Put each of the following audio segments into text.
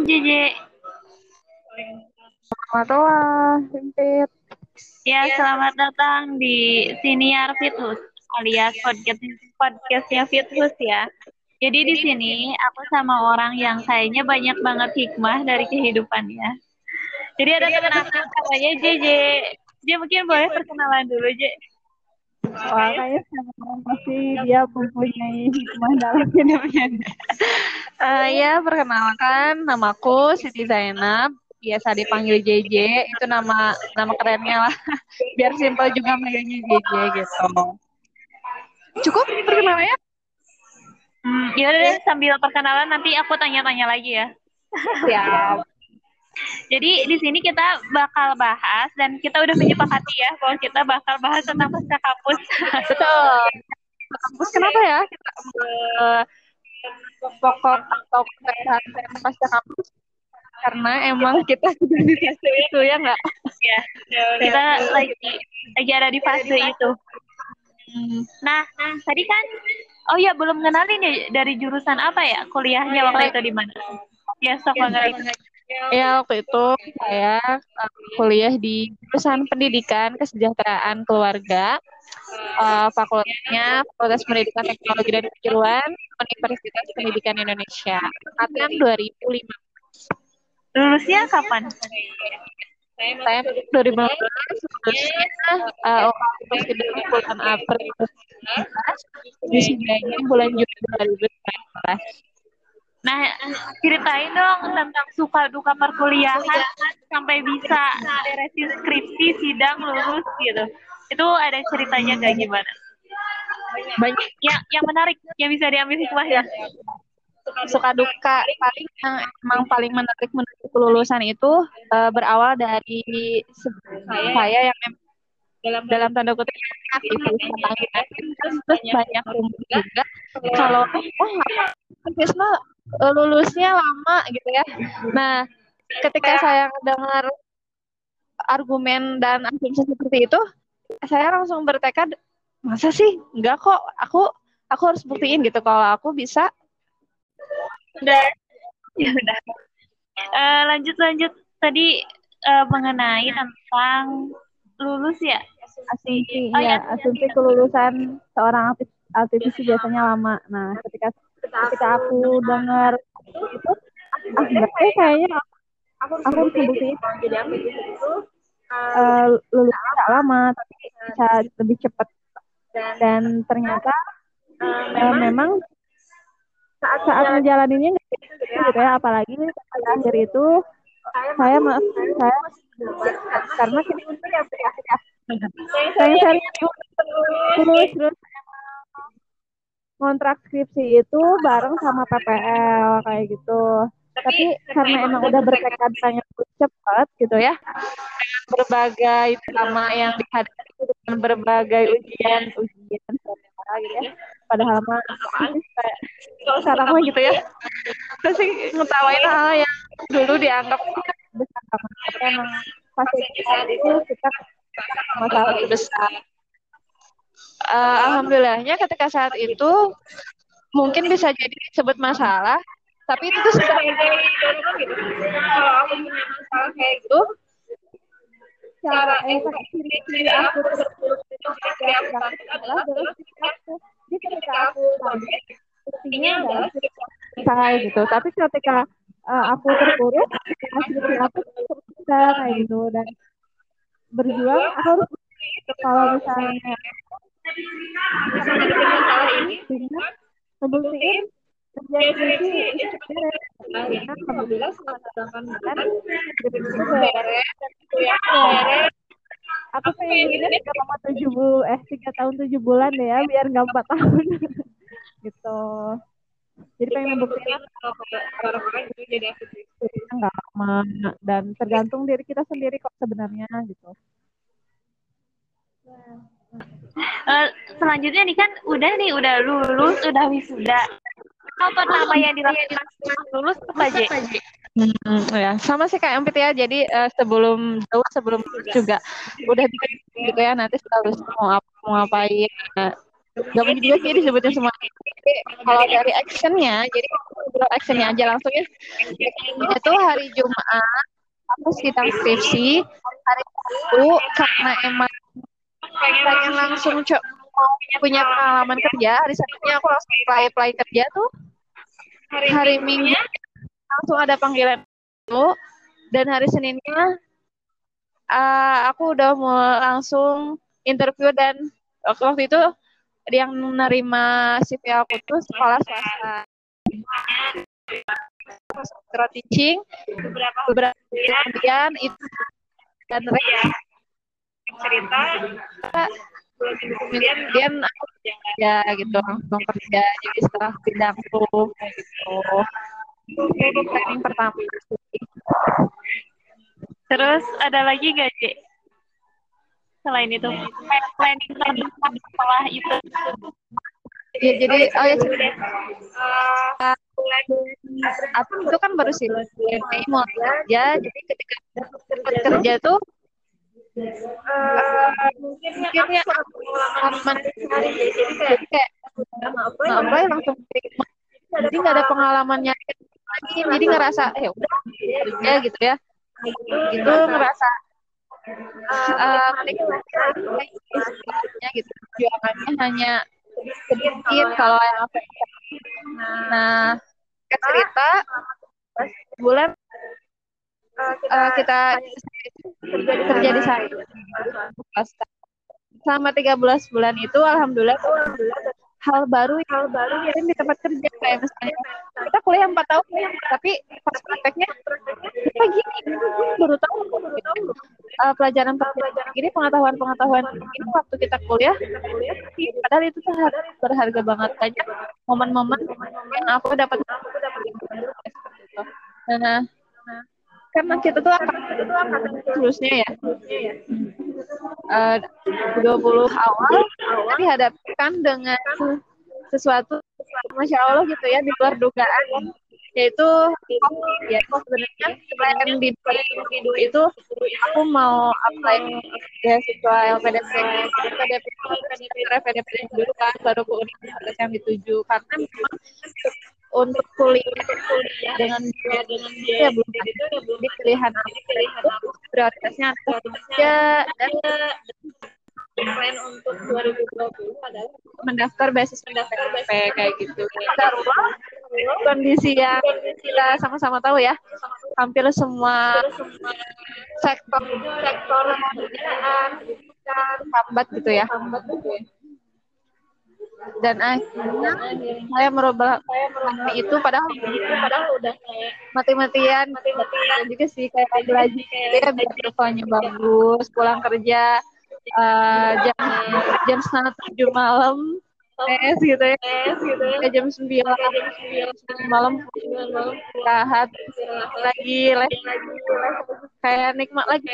JJ. Selamat malam, Pimpit. Ya, selamat datang di Siniar Fitus alias podcast podcastnya Fitus ya. Jadi di sini aku sama orang yang kayaknya banyak banget hikmah dari kehidupannya. Jadi ada teman aku namanya JJ. Dia mungkin boleh perkenalan dulu, J. Wah, kayaknya pasti dia mempunyai hikmah dalam hidupnya. Uh, ya, perkenalkan, namaku Siti Zainab. Biasa dipanggil JJ, itu nama nama kerennya lah. Biar simpel juga manggilnya JJ gitu. Cukup perkenalannya? Hmm, ya udah deh, sambil perkenalan nanti aku tanya-tanya lagi ya. Siap. Jadi di sini kita bakal bahas dan kita udah menyepakati ya bahwa kita bakal bahas tentang pasca kampus. Betul. Kampus kenapa ya? Kita uh, pokok atau pembahasan pasca kampus karena emang kita sudah di fase itu ya nggak? Ya, kita lagi lagi ada di fase itu. Nah, tadi kan, oh ya belum kenalin ya dari jurusan apa ya kuliahnya waktu itu di mana? Ya, sok banget. Ya waktu itu saya uh, kuliah di jurusan pendidikan kesejahteraan keluarga uh, fakultasnya Fakultas Pendidikan Teknologi dan Kejuruan Universitas Pendidikan Indonesia angkatan 2005. Lulusnya kapan? Saya 2015 lulusnya uh, di bulan April 2019 wisudanya bulan Juni 2019. Nah, ceritain dong tentang suka duka perkuliahan sampai bisa beresin skripsi, sidang, lulus gitu. Itu ada ceritanya gak gimana? Banyak yang yang menarik yang bisa diambil hikmahnya. Suka duka paling yang emang paling menarik menuju kelulusan itu uh, berawal dari saya yang dalam dalam tanda kutip aktivis terus banyak juga kalau oh apa lulusnya lama gitu ya. Nah, ketika saya dengar argumen dan asumsi seperti itu, saya langsung bertekad, masa sih? Enggak kok, aku aku harus buktiin gitu kalau aku bisa. Udah, ya udah. Uh, lanjut lanjut tadi uh, mengenai tentang lulus ya asumsi oh, ya, ya asumsi kelulusan seorang aktivis biasanya lama nah ketika ketika aku dengar itu ah berarti kayaknya aku, aku harus membuktikan jadi aktivis itu uh, lulus tidak lama tapi bisa lebih cepat dan ternyata uh, memang saat saat menjalaninya nggak gitu ya. apalagi pada akhir itu saya saya karena kita ya saya terus terus kontrak skripsi itu bareng sama PPL kayak gitu. Tapi, tapi karena emang udah bertekad pengen cepat gitu ya, berbagai drama yang dihadapi dengan berbagai ujian ujian gitu ya. Padahal mah kayak sekarang mah gitu ya. Terus sih ngetawain hal yang dulu dianggap besar banget. Emang pasti itu kita masalah besar uh, alhamdulillahnya ketika saat itu mungkin bisa jadi disebut masalah tapi itu tuh sudah gitu. Kalau aku punya masalah kayak gitu cara eh ciri-ciri aku adalah jadi ketika aku buktinya adalah saya gitu. Tapi ketika uh, aku terpuruk hasilnya aku bisa kayak gitu. Dan berjuang aku harus kalau misalnya Aku pengen ini tujuh bu eh tiga tahun tujuh bulan ya biar nggak empat tahun gitu. Jadi pengen membuktikan orang-orang nggak lama dan tergantung diri kita sendiri kok sebenarnya gitu. Uh, selanjutnya nih kan udah nih udah lulus udah wisuda. Hal pertama yang dilakukan lulus apa aja Hmm, ya sama sih kayak MPT ya. Jadi uh, sebelum jauh sebelum juga udah bikin gitu ya. Nanti setelah mau apa mau ngapain. Nah, gak mungkin juga sih disebutin semua. Tapi kalau dari actionnya jadi kalau actionnya aja langsung ya. Itu hari Jumat aku sidang skripsi. Hari itu karena emang pengen langsung co- mau punya pengalaman kerja hari Sabtunya aku langsung apply apply kerja tuh. Hari Minggu langsung ada panggilan dulu. Dan hari Seninnya uh, aku udah mau langsung interview dan waktu itu yang menerima CV aku tuh sekolah swasta. Pro teaching beberapa beberapa kemudian itu dan cerita kemudian aku ya gitu langsung kerja jadi setelah sidang tuh gitu jadi training pertama Terus ada lagi gak, Cek? Selain itu, planning terbesar setelah itu. Ya, jadi oh ya cerita. Uh, aku itu kan baru sih mau kerja, jadi ketika kerja tuh uh, mungkin ya pengalaman jadi kayak apa ya langsung jadi nggak ada pengalamannya lagi jadi ngerasa eh udah ya gitu ya. Itu ngerasa menikmatinya gitu perjuangannya hanya sedikit kalau yang aku nah cerita bulan uh, kita kerja di sana. selama 13 bulan itu alhamdulillah hal baru hal baru yang di tempat kerja. Kayak misalnya kita kuliah empat tahun tapi pas prakteknya kita gini? Baru tahu uh, pelajaran pelajaran ini pengetahuan pengetahuan ini waktu kita kuliah padahal itu tuh berharga banget. Banyak momen-momen yang aku dapat. Nah karena kita tuh akan terusnya ya. Uh, 20 awal dihadapkan dengan sesuatu masya Allah gitu ya di luar dugaan. Yaitu ya sebenarnya selain di itu aku mau apply beasiswa LPDP LPDP LPDP dulu kan baru ke universitas yang dituju. Karena memang untuk kuliah kuliah dengan biaya dengan biaya ya belum itu ya belum di pilihan aku prioritasnya kerja dan plan untuk 2020 adalah mendaftar basis mendaftar BP kayak gitu. Taruhlah kondisi yang kita sama-sama tahu ya, hampir semua sektor sektor pekerjaan hambat gitu ya. Hambat gitu ya dan akhirnya saya merubah mati itu padahal padahal udah kayak mati-matian mati-matian juga sih kayak lagi kayak ya biar performanya bagus pulang kerja uh, jam jam setengah tujuh malam es gitu ya. Es gitu ya. Jam sembilan jam sembilan malam malam. istirahat lagi les kayak nikmat lagi.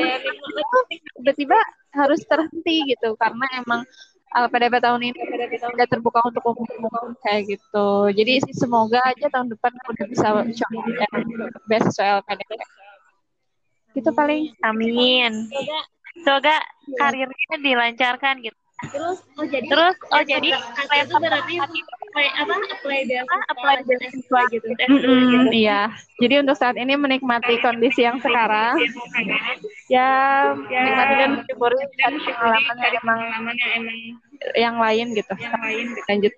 Tiba-tiba harus terhenti gitu karena emang LPDP tahun ini udah terbuka untuk umum kayak gitu. Jadi semoga aja tahun depan udah bisa coba beasiswa LPDP. Gitu paling. Amin. Semoga karirnya dilancarkan gitu. Terus oh jadi terus oh jadi apply itu berarti apply apa apply beasiswa apply beasiswa gitu. Mm-hmm, iya. Jadi untuk saat ini menikmati kondisi yang sekarang ya menikmati dan mensyukuri cari pengalaman yang emang yang lain gitu. Yang lain lanjut.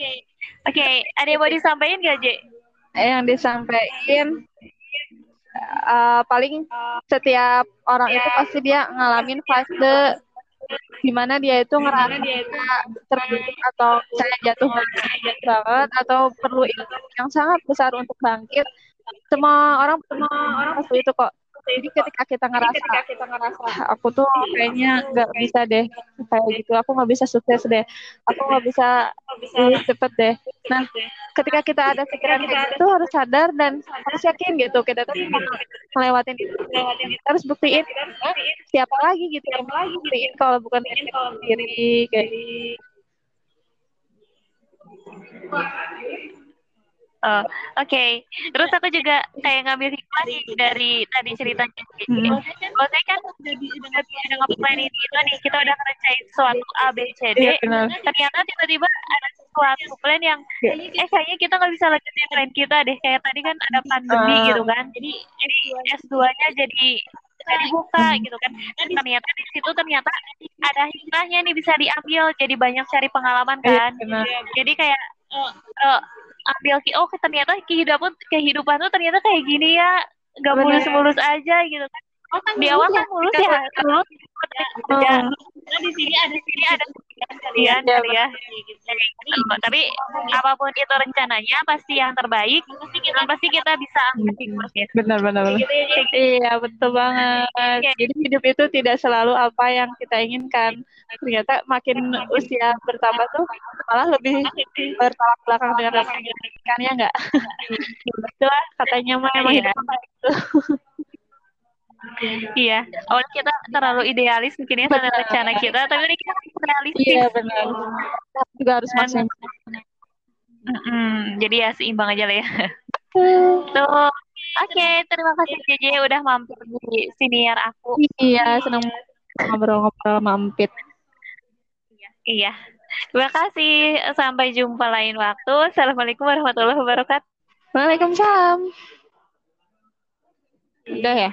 Oke, okay. ada yang mau disampaikan gak, J? Yang disampaikan uh, paling setiap orang itu pasti dia ngalamin fase di mana dia itu ngerasa terbentuk atau saya jatuh banget atau perlu ilmu yang sangat besar untuk bangkit. Semua orang semua orang pasti itu kok jadi ketika kita ngerasa, ketika kita ngerasa aku tuh kayaknya nggak bisa deh kayak gitu. Aku nggak bisa sukses deh. Aku nggak bisa cepet deh. Nah ketika kita ada pikiran kayak gitu harus sadar dan harus yakin gitu. Kita tuh melewatin itu. Kita harus buktiin siapa lagi gitu yang lagi buktiin kalau bukan sendiri kayak Oh, oke. Okay. Terus aku juga kayak ngambil hikmah nih dari tadi ceritanya. Hmm. Kalau saya kan udah udah udah ngeplan ini itu nih, kita udah ngerencanain suatu A, B, C, D. Ya, ternyata tiba-tiba ada suatu plan yang ya. eh kayaknya kita nggak bisa lanjutin plan kita deh. Kayak tadi kan ada pandemi uh. gitu kan. Jadi jadi S2-nya jadi jadi buka hmm. gitu kan. Dan ternyata di situ ternyata ada hikmahnya nih bisa diambil. Jadi banyak cari pengalaman iya, kan. Ya, jadi kayak uh, uh, ambil oh ternyata kehidupan kehidupan tuh ternyata kayak gini ya nggak mulus-mulus aja gitu kan oh, kan di awal kan mulus ya mulus ya. Oh. di sini ada sini ada kalian ya, ya. Gitu. tapi apa pun itu rencananya pasti yang terbaik dan pasti kita bisa ya. benar benar, benar. Gitu, ya, iya betul banget iya. jadi hidup itu tidak selalu apa yang kita inginkan ternyata makin usia bertambah tuh malah lebih bertolak belakang dengan apa yang kita inginkan ya enggak betul katanya mah emang hidup itu iya. Awalnya kita terlalu idealis mungkin ya tentang rencana kita tapi ini kita realistis. Iya benar. Juga harus maksimal. Mm jadi ya seimbang aja lah ya. Tuh. Oke okay, terima kasih JJ udah mampir di siniar aku. Iya senang ngobrol-ngobrol mampir iya terima kasih. Sampai jumpa lain waktu. Assalamualaikum warahmatullahi wabarakatuh. Waalaikumsalam. Udah ya